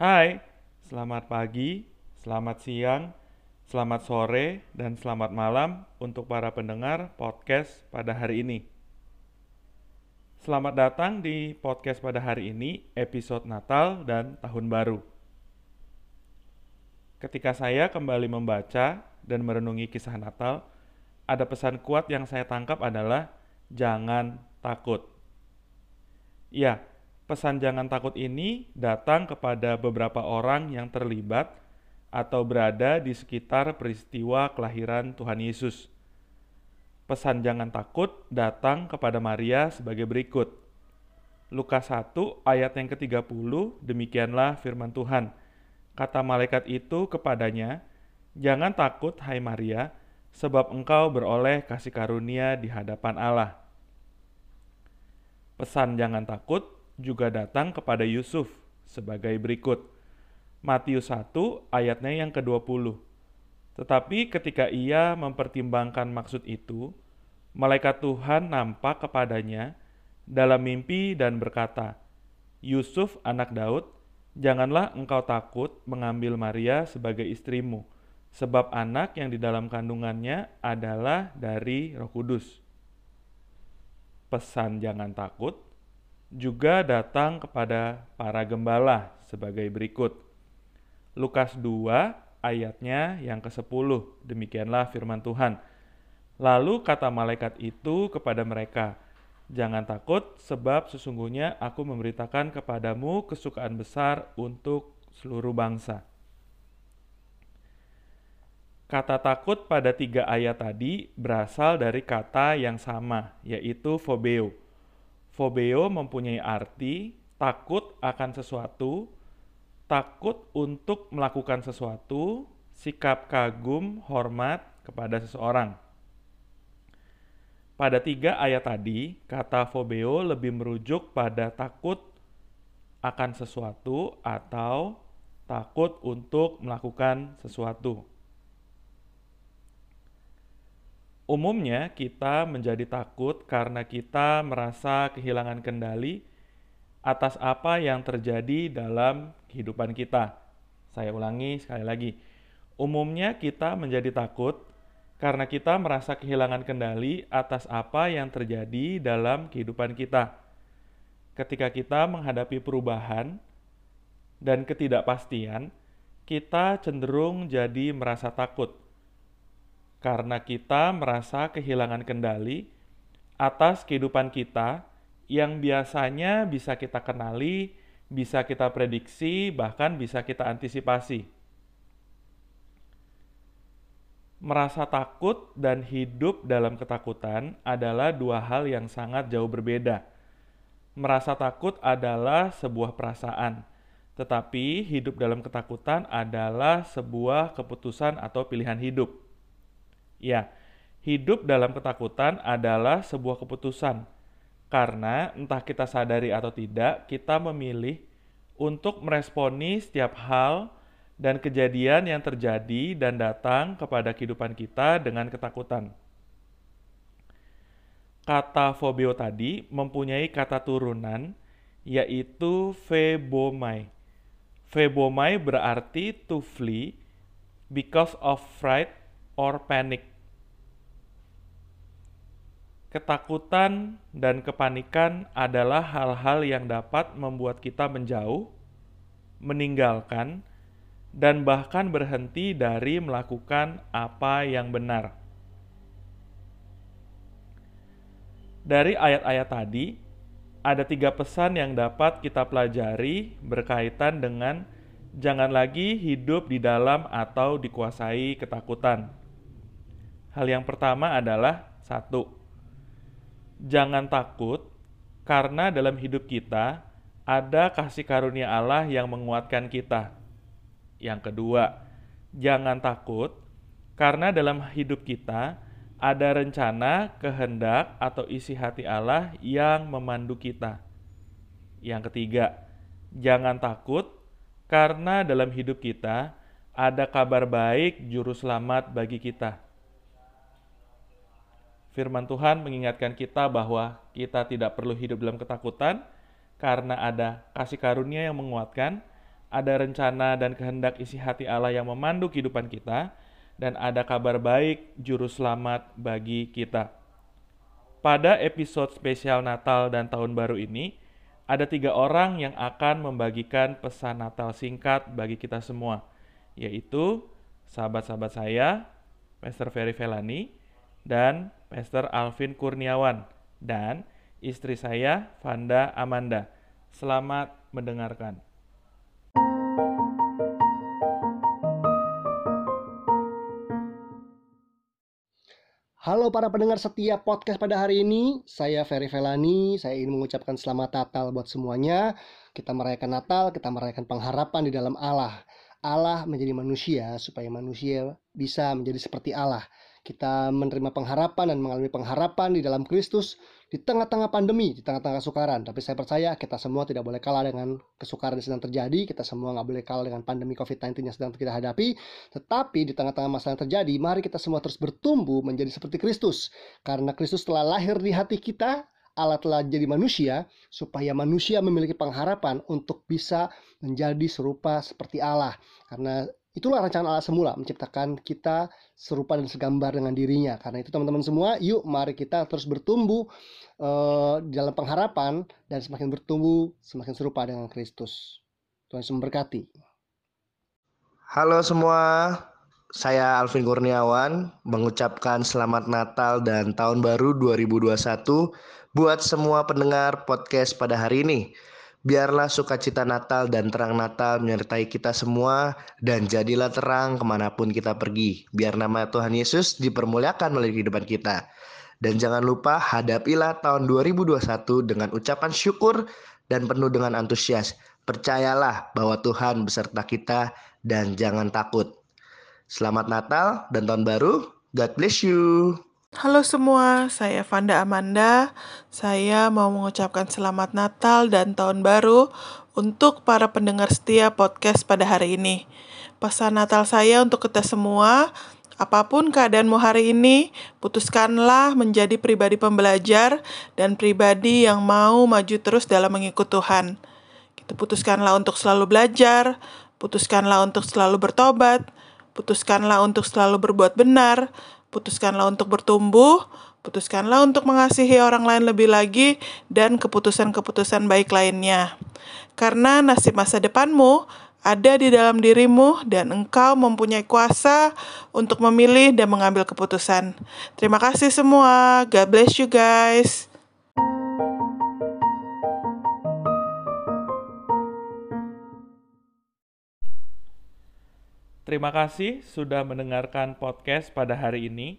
Hai, selamat pagi, selamat siang, selamat sore, dan selamat malam untuk para pendengar podcast pada hari ini. Selamat datang di podcast pada hari ini, episode Natal dan Tahun Baru. Ketika saya kembali membaca dan merenungi kisah Natal, ada pesan kuat yang saya tangkap adalah jangan takut. Ya, pesan jangan takut ini datang kepada beberapa orang yang terlibat atau berada di sekitar peristiwa kelahiran Tuhan Yesus. Pesan jangan takut datang kepada Maria sebagai berikut. Lukas 1 ayat yang ke-30 demikianlah firman Tuhan. Kata malaikat itu kepadanya, "Jangan takut hai Maria, sebab engkau beroleh kasih karunia di hadapan Allah." Pesan jangan takut juga datang kepada Yusuf sebagai berikut. Matius 1 ayatnya yang ke-20. Tetapi ketika ia mempertimbangkan maksud itu, malaikat Tuhan nampak kepadanya dalam mimpi dan berkata, Yusuf anak Daud, janganlah engkau takut mengambil Maria sebagai istrimu, sebab anak yang di dalam kandungannya adalah dari roh kudus. Pesan jangan takut juga datang kepada para gembala sebagai berikut. Lukas 2 ayatnya yang ke-10, demikianlah firman Tuhan. Lalu kata malaikat itu kepada mereka, Jangan takut, sebab sesungguhnya aku memberitakan kepadamu kesukaan besar untuk seluruh bangsa. Kata takut pada tiga ayat tadi berasal dari kata yang sama, yaitu phobeo Fobeo mempunyai arti takut akan sesuatu, takut untuk melakukan sesuatu, sikap kagum, hormat kepada seseorang. Pada tiga ayat tadi, kata fobeo lebih merujuk pada takut akan sesuatu atau takut untuk melakukan sesuatu. Umumnya kita menjadi takut karena kita merasa kehilangan kendali atas apa yang terjadi dalam kehidupan kita. Saya ulangi sekali lagi. Umumnya kita menjadi takut karena kita merasa kehilangan kendali atas apa yang terjadi dalam kehidupan kita. Ketika kita menghadapi perubahan dan ketidakpastian, kita cenderung jadi merasa takut karena kita merasa kehilangan kendali atas kehidupan kita yang biasanya bisa kita kenali, bisa kita prediksi, bahkan bisa kita antisipasi. Merasa takut dan hidup dalam ketakutan adalah dua hal yang sangat jauh berbeda. Merasa takut adalah sebuah perasaan, tetapi hidup dalam ketakutan adalah sebuah keputusan atau pilihan hidup. Ya, hidup dalam ketakutan adalah sebuah keputusan. Karena entah kita sadari atau tidak, kita memilih untuk meresponi setiap hal dan kejadian yang terjadi dan datang kepada kehidupan kita dengan ketakutan. Kata fobio tadi mempunyai kata turunan yaitu febomai. Febomai berarti to flee because of fright or panic. Ketakutan dan kepanikan adalah hal-hal yang dapat membuat kita menjauh, meninggalkan, dan bahkan berhenti dari melakukan apa yang benar. Dari ayat-ayat tadi, ada tiga pesan yang dapat kita pelajari berkaitan dengan jangan lagi hidup di dalam atau dikuasai ketakutan. Hal yang pertama adalah satu, jangan takut, karena dalam hidup kita ada kasih karunia Allah yang menguatkan kita. Yang kedua, jangan takut, karena dalam hidup kita ada rencana, kehendak, atau isi hati Allah yang memandu kita. Yang ketiga, jangan takut, karena dalam hidup kita ada kabar baik juru selamat bagi kita firman Tuhan mengingatkan kita bahwa kita tidak perlu hidup dalam ketakutan karena ada kasih karunia yang menguatkan, ada rencana dan kehendak isi hati Allah yang memandu kehidupan kita, dan ada kabar baik juru selamat bagi kita. Pada episode spesial Natal dan Tahun Baru ini, ada tiga orang yang akan membagikan pesan Natal singkat bagi kita semua, yaitu sahabat-sahabat saya, Pastor Ferry Velani, dan Pastor Alvin Kurniawan, dan istri saya, Vanda Amanda. Selamat mendengarkan. Halo para pendengar setia podcast pada hari ini, saya Ferry Velani. Saya ingin mengucapkan selamat Natal buat semuanya. Kita merayakan Natal, kita merayakan pengharapan di dalam Allah. Allah menjadi manusia supaya manusia bisa menjadi seperti Allah. Kita menerima pengharapan dan mengalami pengharapan di dalam Kristus di tengah-tengah pandemi, di tengah-tengah kesukaran. Tapi saya percaya kita semua tidak boleh kalah dengan kesukaran yang sedang terjadi. Kita semua nggak boleh kalah dengan pandemi COVID-19 yang sedang kita hadapi. Tetapi di tengah-tengah masalah yang terjadi, mari kita semua terus bertumbuh menjadi seperti Kristus. Karena Kristus telah lahir di hati kita, Allah telah jadi manusia supaya manusia memiliki pengharapan untuk bisa menjadi serupa seperti Allah. Karena Itulah rancangan Allah semula menciptakan kita serupa dan segambar dengan dirinya. Karena itu teman-teman semua, yuk mari kita terus bertumbuh uh, dalam pengharapan dan semakin bertumbuh semakin serupa dengan Kristus. Tuhan Yesus memberkati. Halo semua, saya Alvin Kurniawan mengucapkan selamat Natal dan Tahun Baru 2021 buat semua pendengar podcast pada hari ini. Biarlah sukacita Natal dan terang Natal menyertai kita semua dan jadilah terang ke mana pun kita pergi. Biar nama Tuhan Yesus dipermuliakan melalui kehidupan kita. Dan jangan lupa hadapilah tahun 2021 dengan ucapan syukur dan penuh dengan antusias. Percayalah bahwa Tuhan beserta kita dan jangan takut. Selamat Natal dan Tahun Baru. God bless you. Halo semua, saya Vanda Amanda. Saya mau mengucapkan selamat Natal dan Tahun Baru untuk para pendengar setia podcast pada hari ini. Pesan Natal saya untuk kita semua, apa pun keadaanmu hari ini, putuskanlah menjadi pribadi pembelajar dan pribadi yang mau maju terus dalam mengikut Tuhan. Kita putuskanlah untuk selalu belajar, putuskanlah untuk selalu bertobat, putuskanlah untuk selalu berbuat benar, putuskanlah untuk bertumbuh, putuskanlah untuk mengasihi orang lain lebih lagi, dan keputusan-keputusan baik lainnya. Karena nasib masa depanmu ada di dalam dirimu, dan engkau mempunyai kuasa untuk memilih dan mengambil keputusan. Terima kasih semua. God bless you guys. Terima kasih sudah mendengarkan podcast pada hari ini.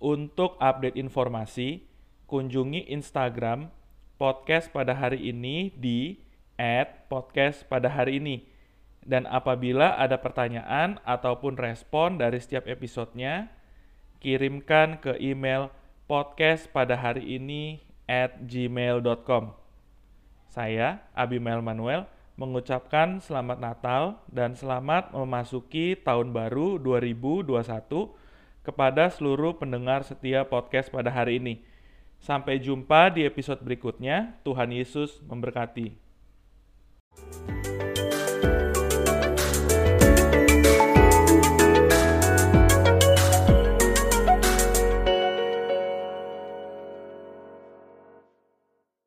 Untuk update informasi, kunjungi Instagram podcast pada hari ini di @podcast pada hari ini. Dan apabila ada pertanyaan ataupun respon dari setiap episodenya, kirimkan ke email podcast pada hari ini at gmail.com. Saya, Abimael Manuel, mengucapkan selamat Natal dan selamat memasuki tahun baru 2021 kepada seluruh pendengar setia podcast pada hari ini. Sampai jumpa di episode berikutnya. Tuhan Yesus memberkati.